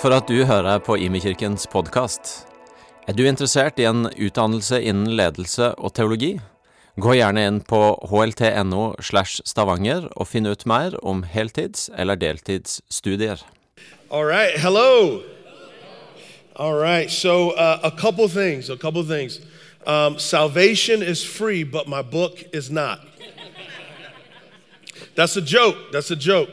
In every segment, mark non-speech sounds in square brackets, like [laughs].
For at du hører på Imekirkens podkast. Er du interessert i en utdannelse innen ledelse og teologi? Gå gjerne inn på hlt.no slash stavanger og finn ut mer om heltids- eller deltidsstudier. All right, hello. All right, so uh, a couple things, a couple things. Um, salvation is free, but my book is not. That's a joke. That's a joke.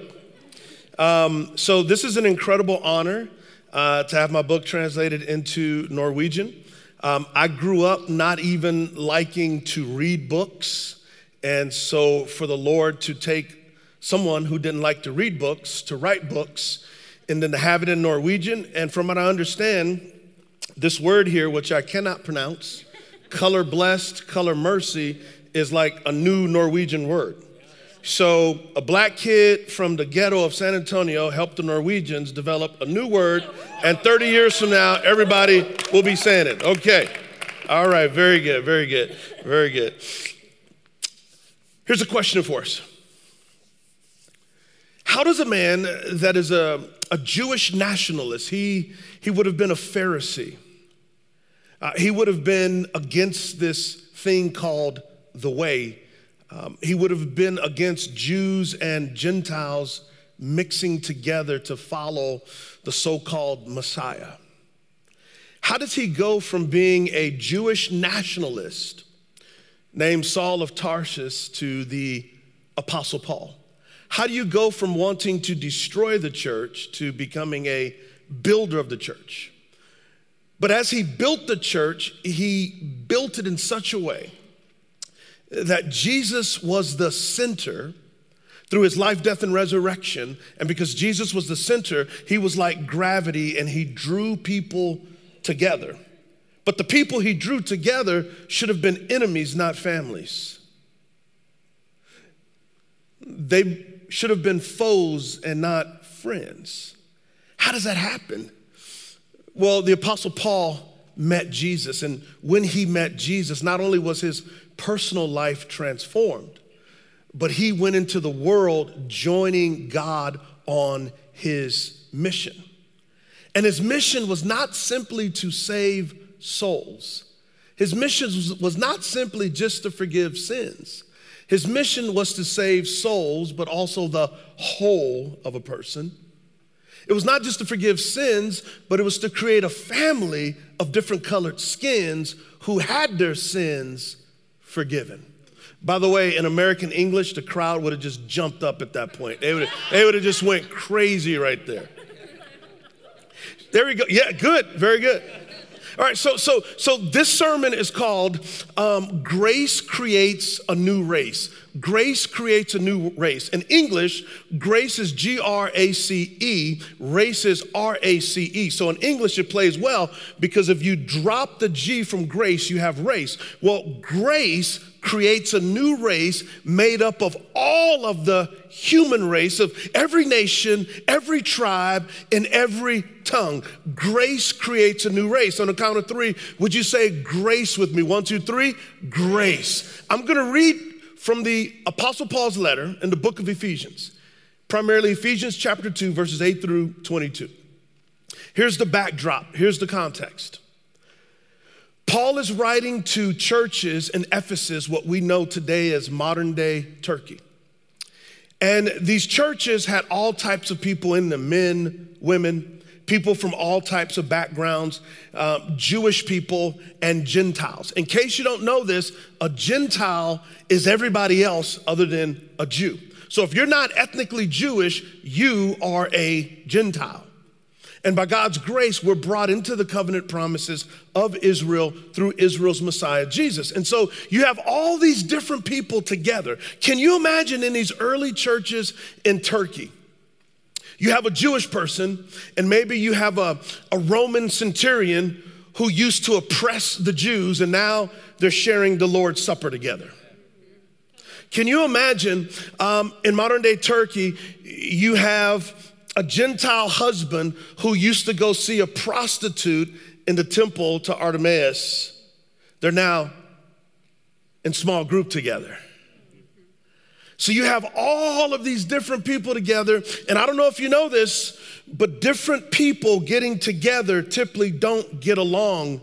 Um, so, this is an incredible honor uh, to have my book translated into Norwegian. Um, I grew up not even liking to read books. And so, for the Lord to take someone who didn't like to read books to write books and then to have it in Norwegian, and from what I understand, this word here, which I cannot pronounce, color blessed, color mercy, is like a new Norwegian word. So, a black kid from the ghetto of San Antonio helped the Norwegians develop a new word, and 30 years from now, everybody will be saying it. Okay. All right, very good, very good, very good. Here's a question for us How does a man that is a, a Jewish nationalist, he, he would have been a Pharisee, uh, he would have been against this thing called the way um, he would have been against Jews and Gentiles mixing together to follow the so called Messiah. How does he go from being a Jewish nationalist named Saul of Tarsus to the Apostle Paul? How do you go from wanting to destroy the church to becoming a builder of the church? But as he built the church, he built it in such a way that Jesus was the center through his life, death, and resurrection. And because Jesus was the center, he was like gravity and he drew people together. But the people he drew together should have been enemies, not families. They should have been foes and not friends. How does that happen? Well, the Apostle Paul met Jesus, and when he met Jesus, not only was his personal life transformed, but he went into the world joining God on his mission. And his mission was not simply to save souls. His mission was not simply just to forgive sins. His mission was to save souls, but also the whole of a person. It was not just to forgive sins, but it was to create a family of different colored skins who had their sins forgiven. By the way, in American English, the crowd would have just jumped up at that point. They would have, they would have just went crazy right there. There we go. Yeah, good. Very good. All right, so so so this sermon is called um, "Grace Creates a New Race." Grace creates a new race. In English, grace is G R A C E, race is R A C E. So in English, it plays well because if you drop the G from grace, you have race. Well, grace creates a new race made up of all of the human race of every nation, every tribe, and every tongue. Grace creates a new race. On the count of three, would you say grace with me? One, two, three. Grace. I'm going to read from the Apostle Paul's letter in the book of Ephesians, primarily Ephesians chapter 2, verses 8 through 22. Here's the backdrop, here's the context. Paul is writing to churches in Ephesus, what we know today as modern day Turkey. And these churches had all types of people in them men, women, people from all types of backgrounds, uh, Jewish people, and Gentiles. In case you don't know this, a Gentile is everybody else other than a Jew. So if you're not ethnically Jewish, you are a Gentile. And by God's grace, we're brought into the covenant promises of Israel through Israel's Messiah, Jesus. And so you have all these different people together. Can you imagine in these early churches in Turkey? You have a Jewish person, and maybe you have a, a Roman centurion who used to oppress the Jews, and now they're sharing the Lord's Supper together. Can you imagine um, in modern day Turkey, you have a Gentile husband who used to go see a prostitute in the temple to Artemis. They're now in small group together. So you have all of these different people together, and I don't know if you know this, but different people getting together typically don't get along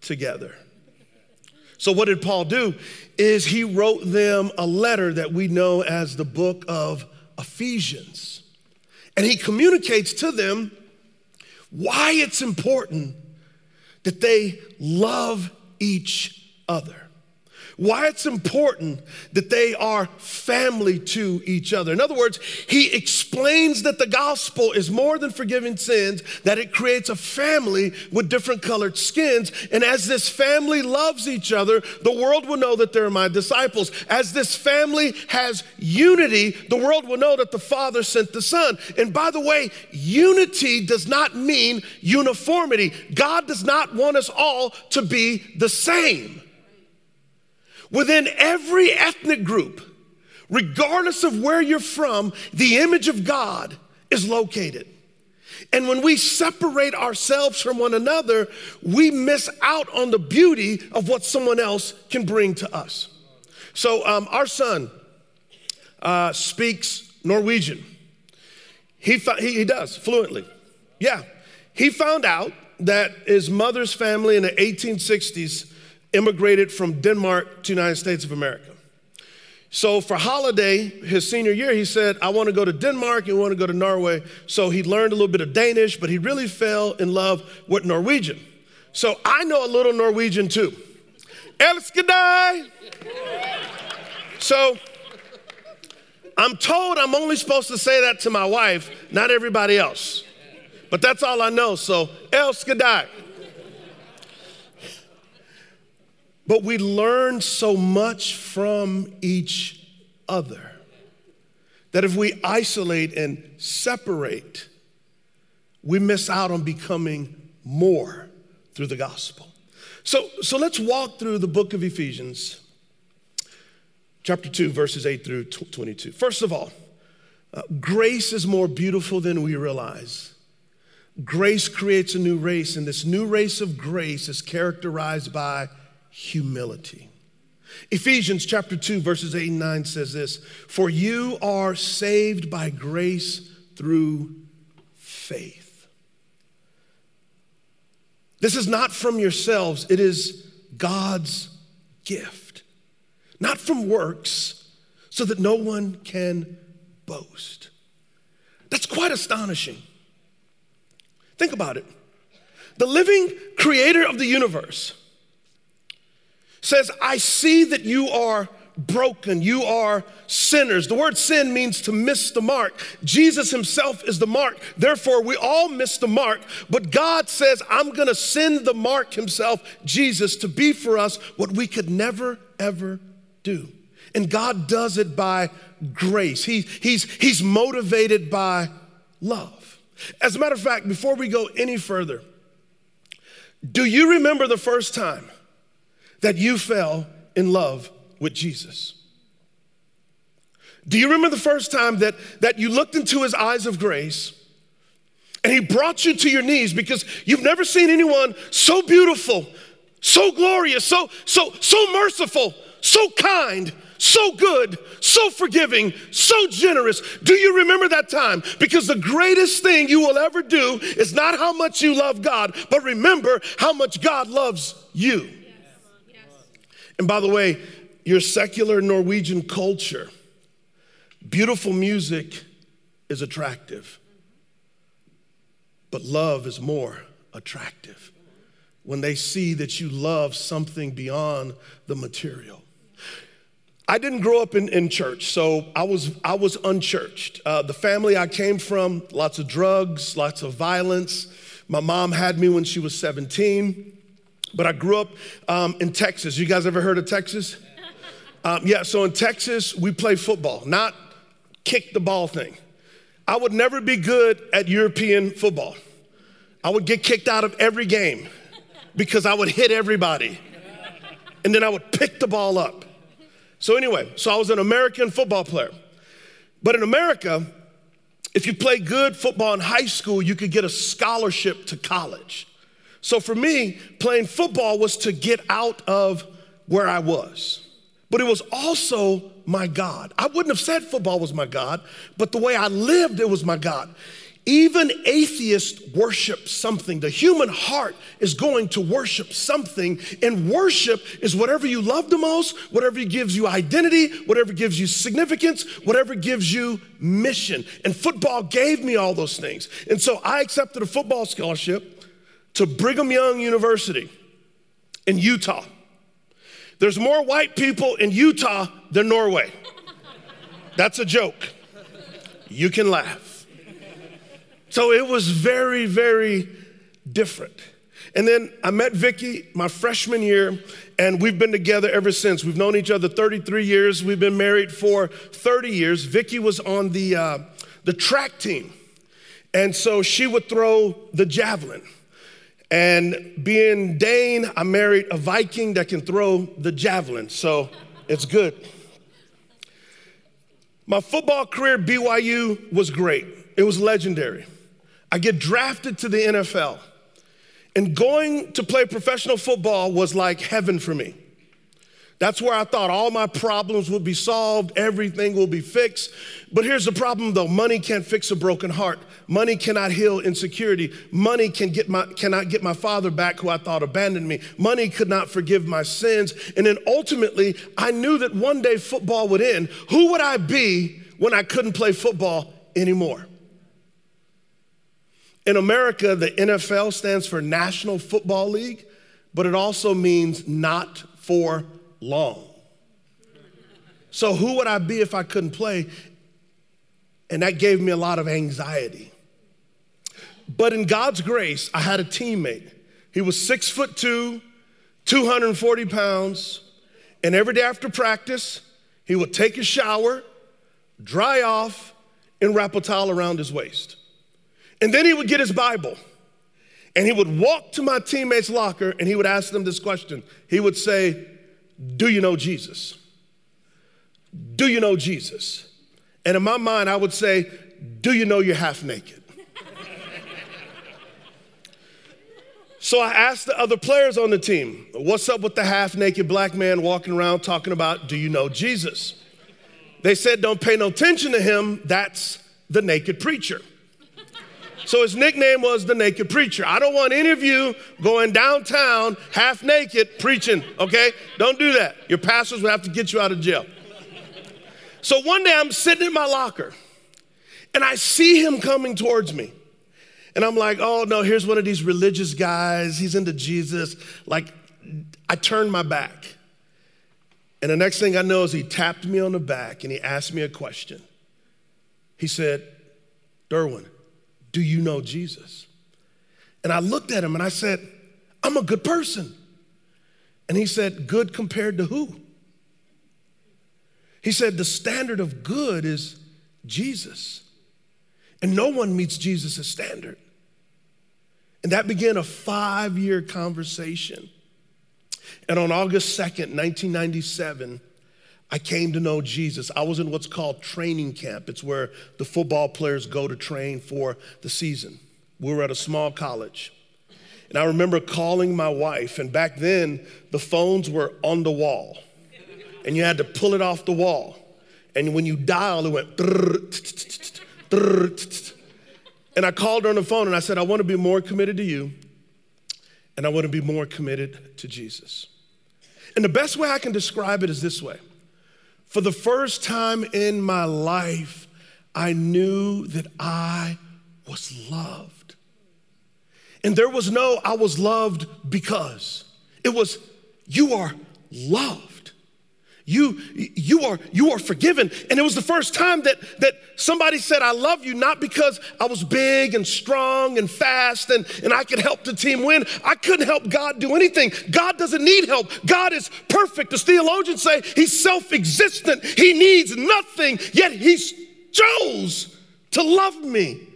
together. So what did Paul do? Is he wrote them a letter that we know as the book of Ephesians. And he communicates to them why it's important that they love each other why it's important that they are family to each other. In other words, he explains that the gospel is more than forgiving sins, that it creates a family with different colored skins. And as this family loves each other, the world will know that they're my disciples. As this family has unity, the world will know that the Father sent the Son. And by the way, unity does not mean uniformity. God does not want us all to be the same. Within every ethnic group, regardless of where you're from, the image of God is located. And when we separate ourselves from one another, we miss out on the beauty of what someone else can bring to us. So, um, our son uh, speaks Norwegian. He, he, he does fluently. Yeah. He found out that his mother's family in the 1860s immigrated from Denmark to United States of America. So for holiday, his senior year, he said, I want to go to Denmark and want to go to Norway. So he learned a little bit of Danish, but he really fell in love with Norwegian. So I know a little Norwegian too. Elskadai. So I'm told I'm only supposed to say that to my wife, not everybody else. But that's all I know. So Elskadai. But we learn so much from each other that if we isolate and separate, we miss out on becoming more through the gospel. So, so let's walk through the book of Ephesians, chapter 2, verses 8 through 22. First of all, uh, grace is more beautiful than we realize. Grace creates a new race, and this new race of grace is characterized by humility. Ephesians chapter 2, verses 8 and 9 says this For you are saved by grace through faith. This is not from yourselves, it is God's gift, not from works, so that no one can boast. That's quite astonishing. Think about it. The living creator of the universe says, I see that you are broken. You are sinners. The word sin means to miss the mark. Jesus himself is the mark. Therefore, we all miss the mark. But God says, I'm going to send the mark himself, Jesus, to be for us what we could never, ever do. And God does it by grace. He, he's, he's motivated by love. As a matter of fact, before we go any further, do you remember the first time? That you fell in love with Jesus? Do you remember the first time that, that you looked into his eyes of grace and he brought you to your knees because you've never seen anyone so beautiful, so glorious, so, so, so merciful, so kind, so good, so forgiving, so generous. Do you remember that time? Because the greatest thing you will ever do is not how much you love God, but remember how much God loves you. And by the way, your secular Norwegian culture, beautiful music is attractive, but love is more attractive when they see that you love something beyond the material. I didn't grow up in, in church, so I was, I was unchurched. Uh, the family I came from, lots of drugs, lots of violence. My mom had me when she was 17. But I grew up um, in Texas. You guys ever heard of Texas? [laughs] Um, yeah, so in Texas, we play football, not kick the ball thing. I would never be good at European football. I would get kicked out of every game because I would hit everybody. And then I would pick the ball up. So, anyway, so I was an American football player. But in America, if you play good football in high school, you could get a scholarship to college. So for me, playing football was to get out of where I was. but it was also my God. I wouldn't have said football was my God, but the way I lived, it was my God. Even atheists worship something. The human heart is going to worship something, and worship is whatever you love the most, whatever gives you identity, whatever gives you significance, whatever gives you mission. And football gave me all those things. And so I accepted a football scholarship to Brigham Young University in Utah. There's more white people in Utah than Norway. That's a joke. You can laugh. So it was very, very different. And then I met Vicky my freshman year, and we've been together ever since. We've known each other 33 years. We've been married for 30 years. Vicky was on the, uh, the track team, and so she would throw the javelin. And being Dane, I married a Viking that can throw the javelin, so it's good. My football career at BYU was great, it was legendary. I get drafted to the NFL, and going to play professional football was like heaven for me. That's where I thought all my problems would be solved, everything will be fixed. But here's the problem though money can't fix a broken heart. Money cannot heal insecurity. Money can get my, cannot get my father back who I thought abandoned me. Money could not forgive my sins. And then ultimately, I knew that one day football would end. Who would I be when I couldn't play football anymore? In America, the NFL stands for National Football League, but it also means not for long. So, who would I be if I couldn't play? And that gave me a lot of anxiety. But in God's grace, I had a teammate. He was six foot two, 240 pounds, and every day after practice, he would take a shower, dry off, and wrap a towel around his waist. And then he would get his Bible and he would walk to my teammate's locker and he would ask them this question. He would say, do you know Jesus? Do you know Jesus? And in my mind, I would say, Do you know you're half naked? [laughs] so I asked the other players on the team, What's up with the half naked black man walking around talking about, Do you know Jesus? They said, Don't pay no attention to him. That's the naked preacher. So his nickname was the naked preacher. I don't want any of you going downtown half naked preaching, okay? Don't do that. Your pastors will have to get you out of jail. So one day I'm sitting in my locker and I see him coming towards me. And I'm like, oh no, here's one of these religious guys. He's into Jesus. Like, I turned my back. And the next thing I know is he tapped me on the back and he asked me a question. He said, Derwin, do you know Jesus? And I looked at him and I said, I'm a good person. And he said, Good compared to who? He said, The standard of good is Jesus. And no one meets Jesus' standard. And that began a five year conversation. And on August 2nd, 1997, I came to know Jesus. I was in what's called training camp. It's where the football players go to train for the season. We were at a small college. And I remember calling my wife, and back then the phones were on the wall, and you had to pull it off the wall. And when you dial, it went. [laughs] And I called her on the phone and I said, I want to be more committed to you, and I want to be more committed to Jesus. And the best way I can describe it is this way for the first time in my life, I knew that I was loved. And there was no, I was loved because. It was, you are loved. You, you, are, you are forgiven. And it was the first time that, that somebody said, I love you, not because I was big and strong and fast and, and I could help the team win. I couldn't help God do anything. God doesn't need help. God is perfect. As theologians say, He's self existent, He needs nothing, yet He chose to love me.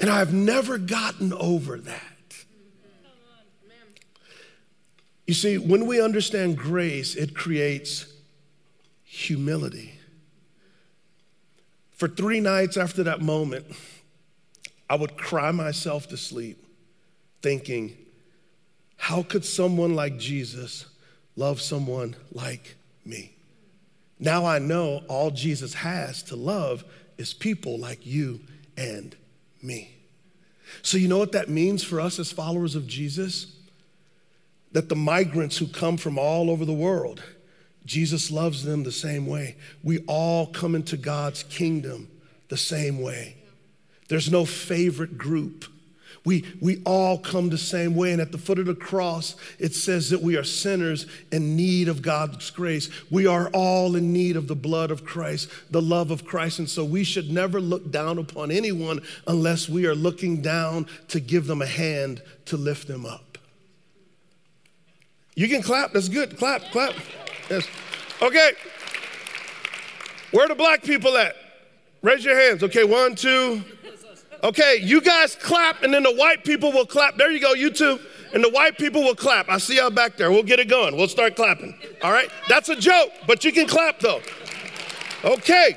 And I've never gotten over that. You see, when we understand grace, it creates humility. For three nights after that moment, I would cry myself to sleep thinking, how could someone like Jesus love someone like me? Now I know all Jesus has to love is people like you and me. So, you know what that means for us as followers of Jesus? That the migrants who come from all over the world, Jesus loves them the same way. We all come into God's kingdom the same way. There's no favorite group. We, we all come the same way. And at the foot of the cross, it says that we are sinners in need of God's grace. We are all in need of the blood of Christ, the love of Christ. And so we should never look down upon anyone unless we are looking down to give them a hand to lift them up. You can clap. That's good. Clap, clap. Yes. Okay. Where the black people at? Raise your hands. Okay, one, two. Okay, you guys clap, and then the white people will clap. There you go, you two. And the white people will clap. I see y'all back there. We'll get it going. We'll start clapping. All right? That's a joke, but you can clap though. Okay.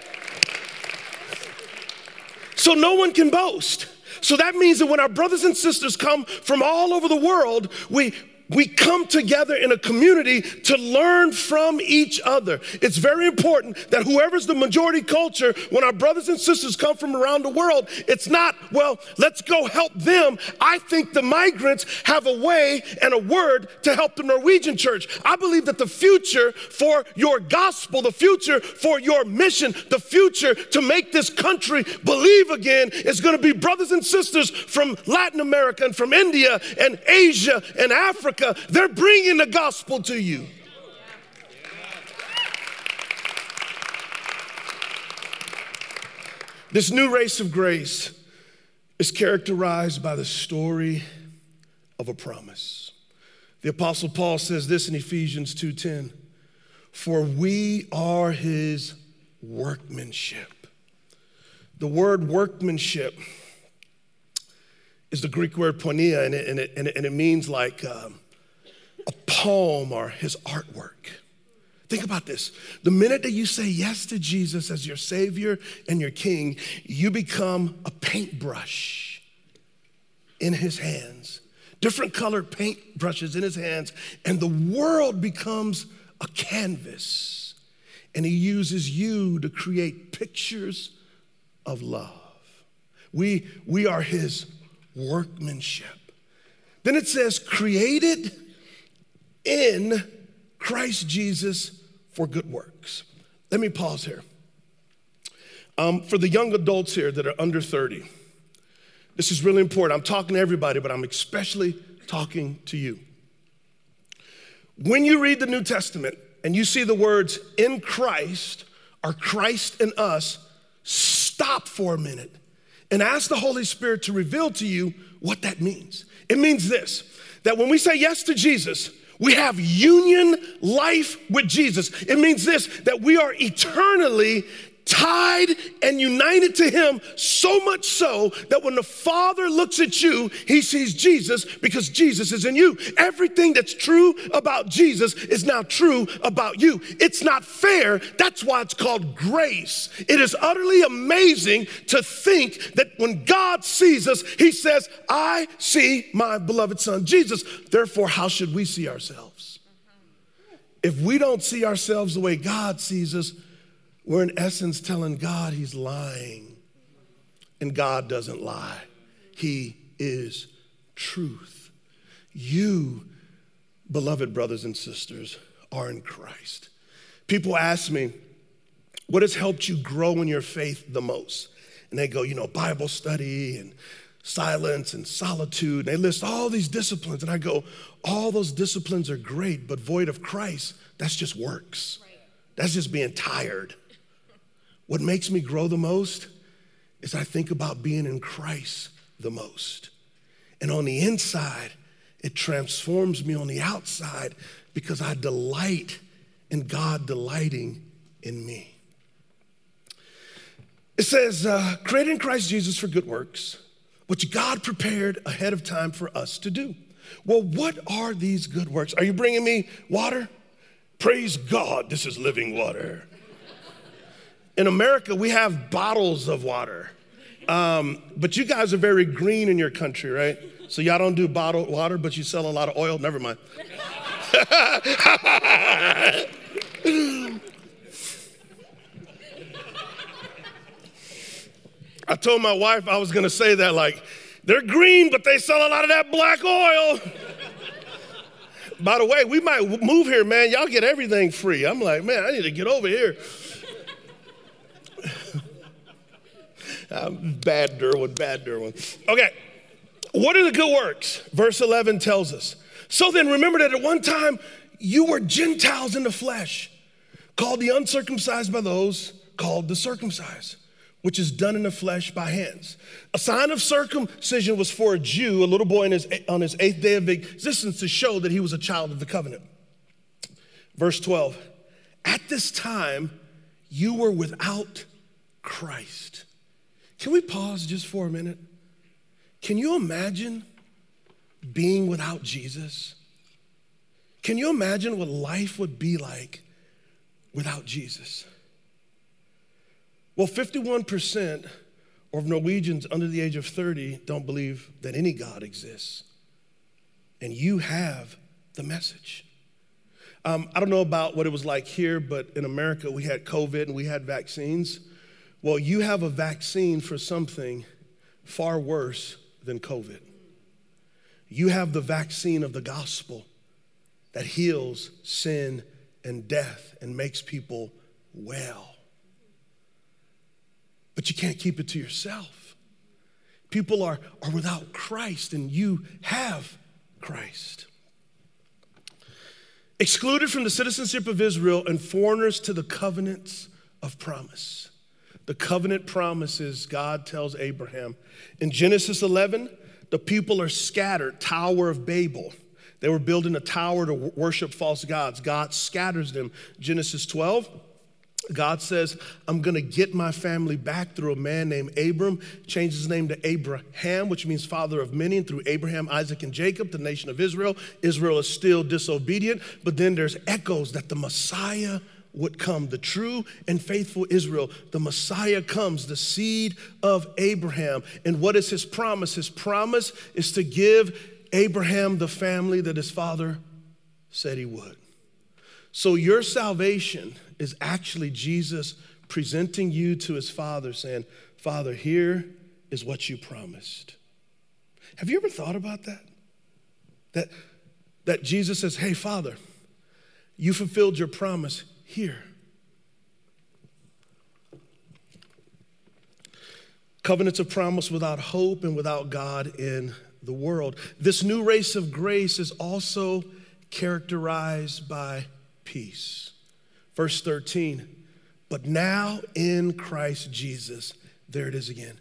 So no one can boast. So that means that when our brothers and sisters come from all over the world, we we come together in a community to learn from each other. It's very important that whoever's the majority culture, when our brothers and sisters come from around the world, it's not, well, let's go help them. I think the migrants have a way and a word to help the Norwegian church. I believe that the future for your gospel, the future for your mission, the future to make this country believe again is going to be brothers and sisters from Latin America and from India and Asia and Africa America, they're bringing the gospel to you. This new race of grace is characterized by the story of a promise. The apostle Paul says this in Ephesians 2:10, "For we are his workmanship." The word workmanship is the Greek word it, and it, and it, and it means like um, a poem or his artwork. Think about this. The minute that you say yes to Jesus as your Savior and your King, you become a paintbrush in his hands, different colored paintbrushes in his hands, and the world becomes a canvas. And he uses you to create pictures of love. We, we are his workmanship. Then it says, created in Christ Jesus for good works. Let me pause here. Um, for the young adults here that are under 30, this is really important. I'm talking to everybody, but I'm especially talking to you. When you read the New Testament and you see the words in Christ or Christ in us, stop for a minute and ask the Holy Spirit to reveal to you what that means. It means this that when we say yes to Jesus, we have union life with Jesus. It means this that we are eternally tied and united to him so much so that when the father looks at you he sees jesus because jesus is in you. Everything that's true about jesus is now true about you. It's not fair. That's why it's called grace. It is utterly amazing to think that when god sees us he says i see my beloved son jesus. Therefore how should we see ourselves? If we don't see ourselves the way god sees us we're in essence telling God he's lying. And God doesn't lie, he is truth. You, beloved brothers and sisters, are in Christ. People ask me, what has helped you grow in your faith the most? And they go, you know, Bible study and silence and solitude. And they list all these disciplines. And I go, all those disciplines are great, but void of Christ, that's just works. That's just being tired. What makes me grow the most is I think about being in Christ the most. And on the inside, it transforms me on the outside because I delight in God delighting in me. It says, uh, created in Christ Jesus for good works, which God prepared ahead of time for us to do. Well, what are these good works? Are you bringing me water? Praise God, this is living water in America, we have bottles of water. Um, but you guys are very green in your country, right? So y'all don't do bottled water, but you sell a lot of oil. Never mind. [laughs] I told my wife I was gonna say that, like, they're green, but they sell a lot of that black oil. By the way, we might move here, man. Y'all get everything free. I'm like, man, I need to get over here. [laughs] Um, bad Derwin, bad Derwin. Okay, what are the good works? Verse 11 tells us. So then, remember that at one time you were Gentiles in the flesh, called the uncircumcised by those called the circumcised which is done in the flesh by hands. A sign of circumcision was for a Jew, a little boy his, on his eighth day of existence, to show that he was a child of the covenant. Verse 12 At this time, you were without Christ. Can we pause just for a minute? Can you imagine being without Jesus? Can you imagine what life would be like without Jesus? Well, 51% of Norwegians under the age of 30 don't believe that any God exists. And you have the message. Um, I don't know about what it was like here, but in America, we had COVID and we had vaccines. Well, you have a vaccine for something far worse than COVID. You have the vaccine of the gospel that heals sin and death and makes people well but you can't keep it to yourself. People are, are without Christ, and you have Christ. Excluded from the citizenship of Israel and foreigners to the covenants of promise. The covenant promises God tells Abraham. In Genesis 11, the people are scattered, Tower of Babel. They were building a tower to worship false gods. God scatters them. Genesis 12, God says, I'm going to get my family back through a man named Abram, changes his name to Abraham, which means father of many, and through Abraham, Isaac, and Jacob, the nation of Israel. Israel is still disobedient, but then there's echoes that the Messiah would come, the true and faithful Israel. The Messiah comes, the seed of Abraham. And what is his promise? His promise is to give Abraham the family that his father said he would. So your salvation is actually Jesus presenting you to his father, saying, Father, here is what you promised. Have you ever thought about that? That, that Jesus says, Hey, Father, you fulfilled your promise here. Covenants of promise without hope and without God in the world. This new race of grace is also characterized by peace. Verse 13, but now in Christ Jesus, there it is again.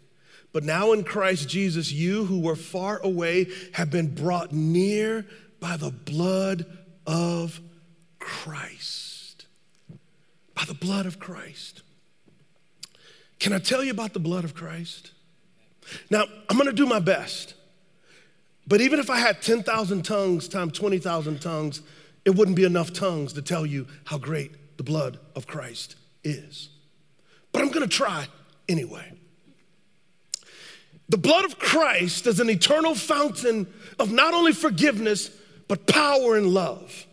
But now in Christ Jesus, you who were far away have been brought near by the blood of Christ. By the blood of Christ. Can I tell you about the blood of Christ? Now, I'm gonna do my best. But even if I had 10,000 tongues times 20,000 tongues, it wouldn't be enough tongues to tell you how great the blood of Christ is. But I'm gonna try anyway. The blood of Christ is an eternal fountain of not only forgiveness, but power and love.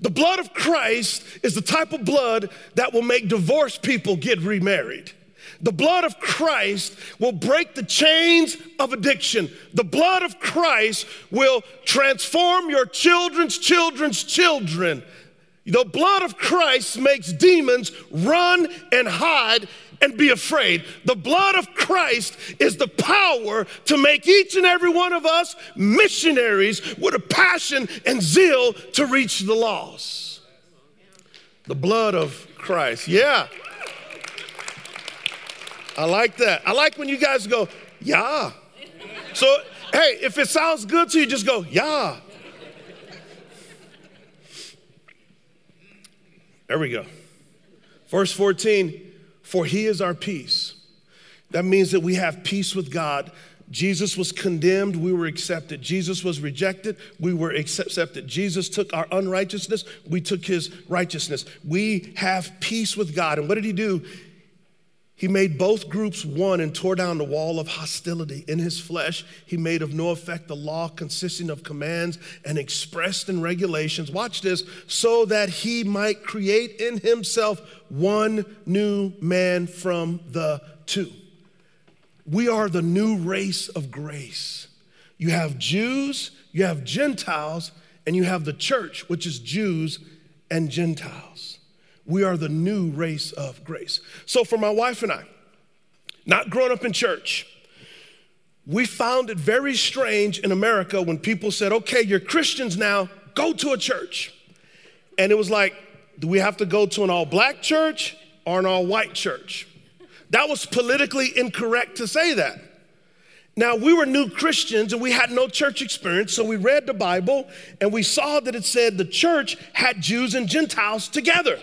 The blood of Christ is the type of blood that will make divorced people get remarried. The blood of Christ will break the chains of addiction. The blood of Christ will transform your children's children's children the blood of Christ makes demons run and hide and be afraid. The blood of Christ is the power to make each and every one of us missionaries with a passion and zeal to reach the lost. The blood of Christ. Yeah. I like that. I like when you guys go, yeah. So, hey, if it sounds good to you, just go, yeah. There we go. Verse 14, for he is our peace. That means that we have peace with God. Jesus was condemned, we were accepted. Jesus was rejected, we were accepted. Jesus took our unrighteousness, we took his righteousness. We have peace with God. And what did he do? He made both groups one and tore down the wall of hostility. In his flesh, he made of no effect the law consisting of commands and expressed in regulations. Watch this, so that he might create in himself one new man from the two. We are the new race of grace. You have Jews, you have Gentiles, and you have the church, which is Jews and Gentiles. We are the new race of grace. So, for my wife and I, not growing up in church, we found it very strange in America when people said, okay, you're Christians now, go to a church. And it was like, do we have to go to an all black church or an all white church? That was politically incorrect to say that. Now, we were new Christians and we had no church experience, so we read the Bible and we saw that it said the church had Jews and Gentiles together.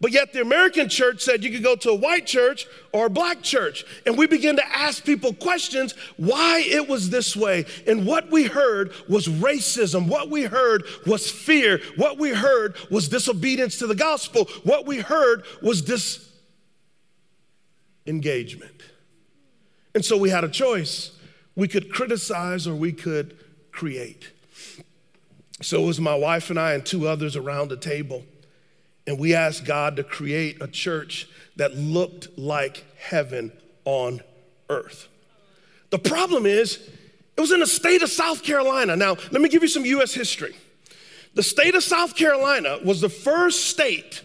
But yet the American church said you could go to a white church or a black church. And we began to ask people questions why it was this way. And what we heard was racism. What we heard was fear. What we heard was disobedience to the gospel. What we heard was disengagement. And so we had a choice. We could criticize or we could create. So it was my wife and I and two others around the table. And we asked God to create a church that looked like heaven on earth. The problem is, it was in the state of South Carolina. Now, let me give you some US history. The state of South Carolina was the first state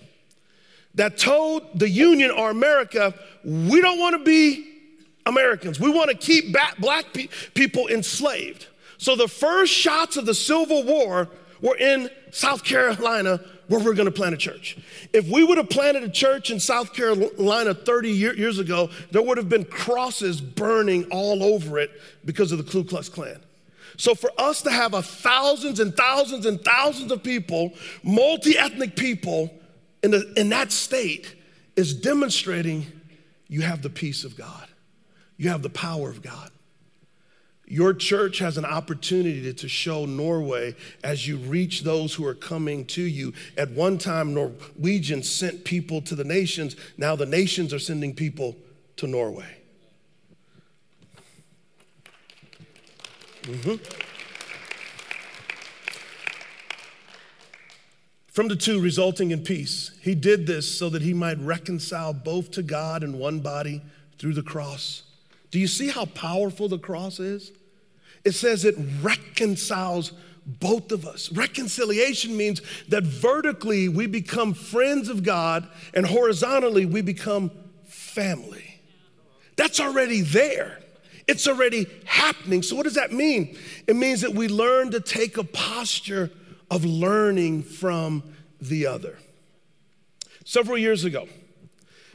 that told the Union or America, we don't want to be Americans. We want to keep black people enslaved. So the first shots of the Civil War were in South Carolina where we're going to plant a church. If we would have planted a church in South Carolina 30 year, years ago, there would have been crosses burning all over it because of the Ku Klux Klan. So for us to have a thousands and thousands and thousands of people, multi-ethnic people in, the, in that state is demonstrating you have the peace of God. You have the power of God. Your church has an opportunity to show Norway as you reach those who are coming to you. At one time, Norwegians sent people to the nations. Now the nations are sending people to Norway. Mm-hmm. From the two resulting in peace, he did this so that he might reconcile both to God in one body through the cross. Do you see how powerful the cross is? It says it reconciles both of us. Reconciliation means that vertically we become friends of God and horizontally we become family. That's already there. It's already happening. So, what does that mean? It means that we learn to take a posture of learning from the other. Several years ago,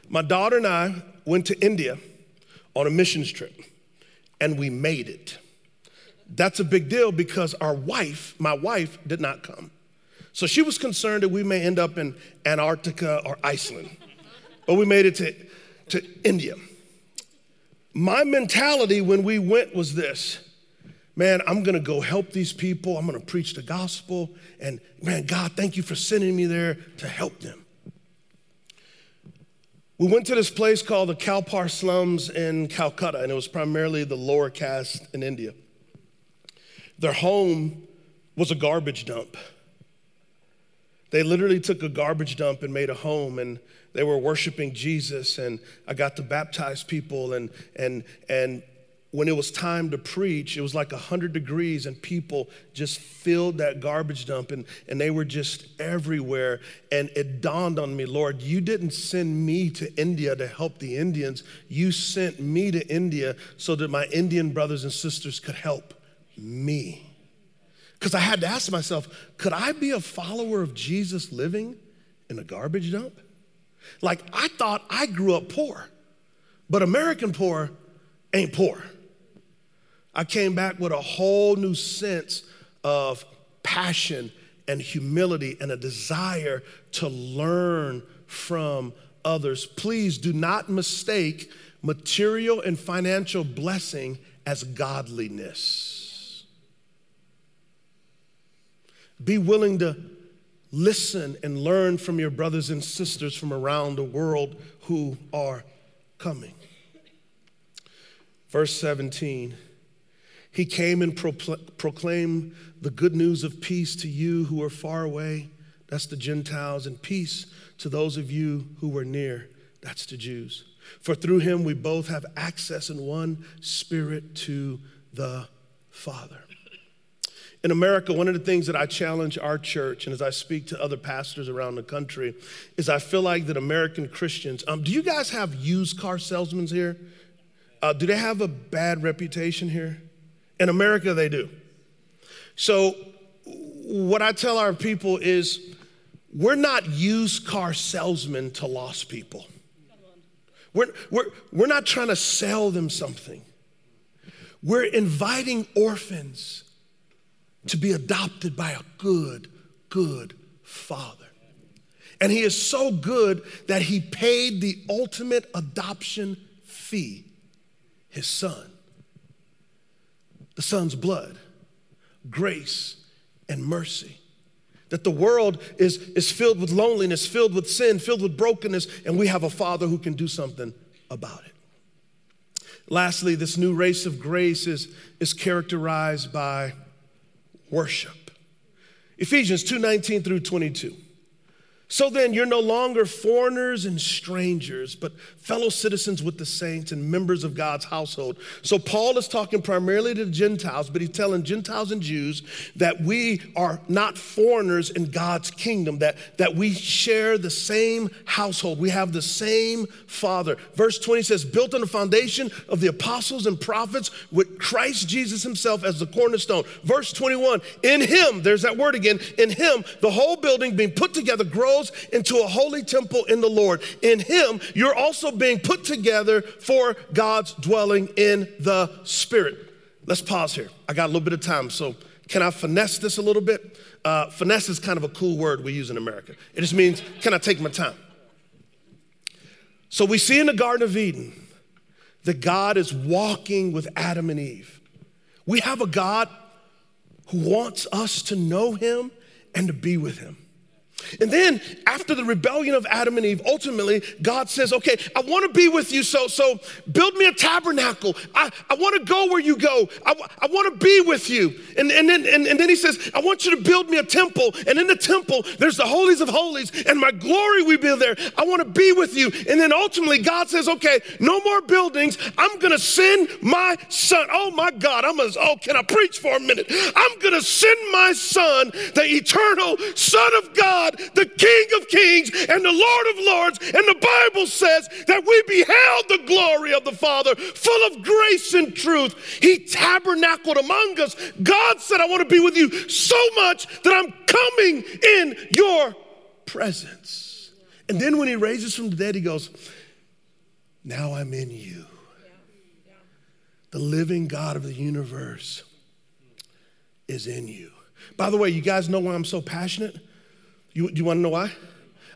my daughter and I went to India on a missions trip, and we made it. That's a big deal because our wife, my wife, did not come. So she was concerned that we may end up in Antarctica or Iceland. But we made it to, to India. My mentality when we went was this man, I'm gonna go help these people, I'm gonna preach the gospel, and man, God, thank you for sending me there to help them. We went to this place called the Kalpar slums in Calcutta, and it was primarily the lower caste in India. Their home was a garbage dump. They literally took a garbage dump and made a home, and they were worshiping Jesus. And I got to baptize people, and and and when it was time to preach, it was like 100 degrees, and people just filled that garbage dump, and, and they were just everywhere. And it dawned on me, Lord, you didn't send me to India to help the Indians. You sent me to India so that my Indian brothers and sisters could help me. Because I had to ask myself, could I be a follower of Jesus living in a garbage dump? Like, I thought I grew up poor, but American poor ain't poor. I came back with a whole new sense of passion and humility and a desire to learn from others. Please do not mistake material and financial blessing as godliness. Be willing to listen and learn from your brothers and sisters from around the world who are coming. Verse 17 He came and proclaimed the good news of peace to you who are far away, that's the Gentiles, and peace to those of you who were near, that's the Jews. For through him we both have access in one spirit to the Father. In America, one of the things that I challenge our church, and as I speak to other pastors around the country, is I feel like that American Christians, um, do you guys have used car salesmen here? Uh, do they have a bad reputation here? In America, they do. So, what I tell our people is we're not used car salesmen to lost people. We're, we're, we're not trying to sell them something. We're inviting orphans to be adopted by a good, good father. And he is so good that he paid the ultimate adoption fee his son. The son's blood, grace, and mercy. That the world is, is filled with loneliness, filled with sin, filled with brokenness, and we have a father who can do something about it. Lastly, this new race of grace is, is characterized by worship. Ephesians 2 19 through 22. So then, you're no longer foreigners and strangers, but fellow citizens with the saints and members of God's household. So, Paul is talking primarily to Gentiles, but he's telling Gentiles and Jews that we are not foreigners in God's kingdom, that, that we share the same household. We have the same Father. Verse 20 says, built on the foundation of the apostles and prophets with Christ Jesus himself as the cornerstone. Verse 21, in him, there's that word again, in him, the whole building being put together grows into a holy temple in the Lord. In him, you're also being put together for God's dwelling in the Spirit. Let's pause here. I got a little bit of time, so can I finesse this a little bit? Uh, finesse is kind of a cool word we use in America. It just means, can I take my time? So we see in the Garden of Eden that God is walking with Adam and Eve. We have a God who wants us to know him and to be with him. And then after the rebellion of Adam and Eve, ultimately God says, okay, I want to be with you. So, so build me a tabernacle. I, I want to go where you go. I, I want to be with you. And, and, then, and, and then he says, I want you to build me a temple. And in the temple, there's the holies of holies and my glory will be there. I want to be with you. And then ultimately God says, okay, no more buildings. I'm going to send my son. Oh my God. I'm going to, oh, can I preach for a minute? I'm going to send my son, the eternal son of God the King of Kings and the Lord of Lords. And the Bible says that we beheld the glory of the Father, full of grace and truth. He tabernacled among us. God said, I want to be with you so much that I'm coming in your presence. And then when he raises from the dead, he goes, Now I'm in you. The living God of the universe is in you. By the way, you guys know why I'm so passionate? You, do you want to know why?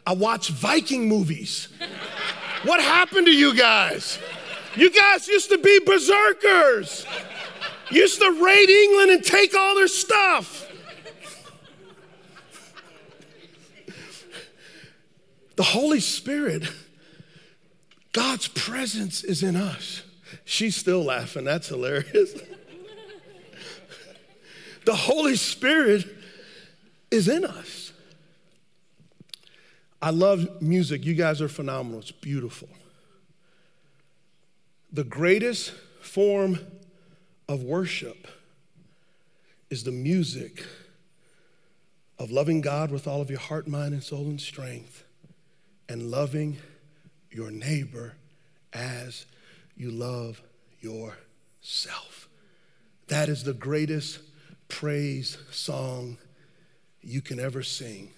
I watch Viking movies. what happened to you guys? You guys used to be berserkers. Used to raid England and take all their stuff. The Holy Spirit, God's presence is in us. She's still laughing. That's hilarious. the Holy Spirit is in us. I love music. You guys are phenomenal. It's beautiful. The greatest form of worship is the music of loving God with all of your heart, mind, and soul and strength, and loving your neighbor as you love yourself. That is the greatest praise song you can ever sing.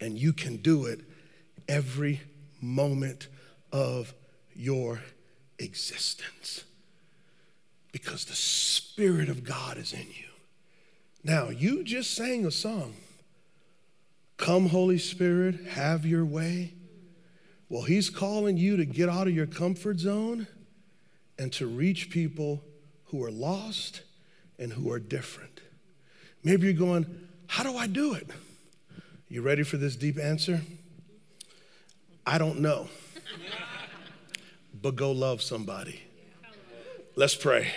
And you can do it every moment of your existence because the Spirit of God is in you. Now, you just sang a song. Come, Holy Spirit, have your way. Well, He's calling you to get out of your comfort zone and to reach people who are lost and who are different. Maybe you're going, How do I do it? You ready for this deep answer? I don't know. but go love somebody. Let's pray.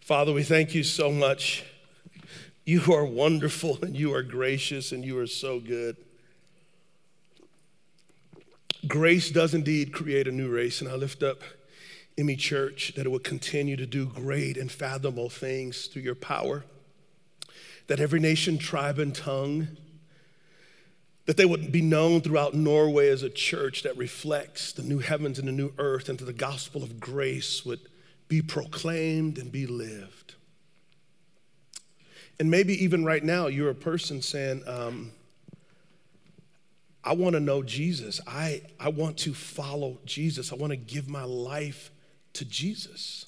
Father, we thank you so much. You are wonderful and you are gracious and you are so good. Grace does indeed create a new race, and I lift up Emmy Church that it would continue to do great and fathomable things through your power. That every nation, tribe, and tongue, that they would be known throughout Norway as a church that reflects the new heavens and the new earth, and that the gospel of grace would be proclaimed and be lived. And maybe even right now, you're a person saying, um, I want to know Jesus. I, I want to follow Jesus. I want to give my life to Jesus.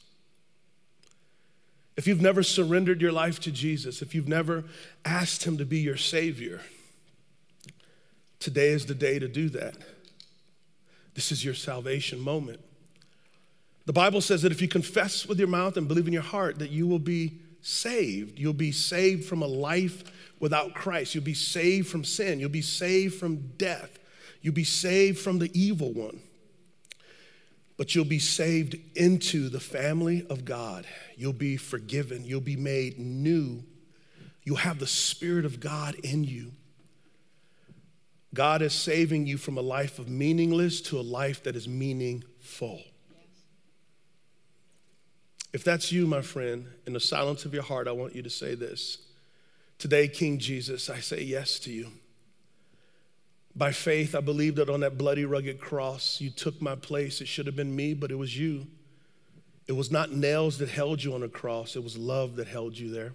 If you've never surrendered your life to Jesus, if you've never asked Him to be your Savior, today is the day to do that. This is your salvation moment. The Bible says that if you confess with your mouth and believe in your heart, that you will be saved. You'll be saved from a life without Christ. You'll be saved from sin. You'll be saved from death. You'll be saved from the evil one. But you'll be saved into the family of God. You'll be forgiven. You'll be made new. You'll have the Spirit of God in you. God is saving you from a life of meaningless to a life that is meaningful. If that's you, my friend, in the silence of your heart, I want you to say this. Today, King Jesus, I say yes to you. By faith, I believe that on that bloody, rugged cross, you took my place. It should have been me, but it was you. It was not nails that held you on a cross, it was love that held you there.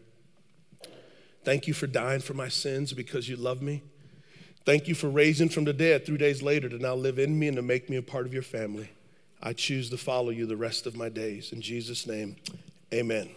Thank you for dying for my sins because you love me. Thank you for raising from the dead three days later to now live in me and to make me a part of your family. I choose to follow you the rest of my days. In Jesus' name, amen.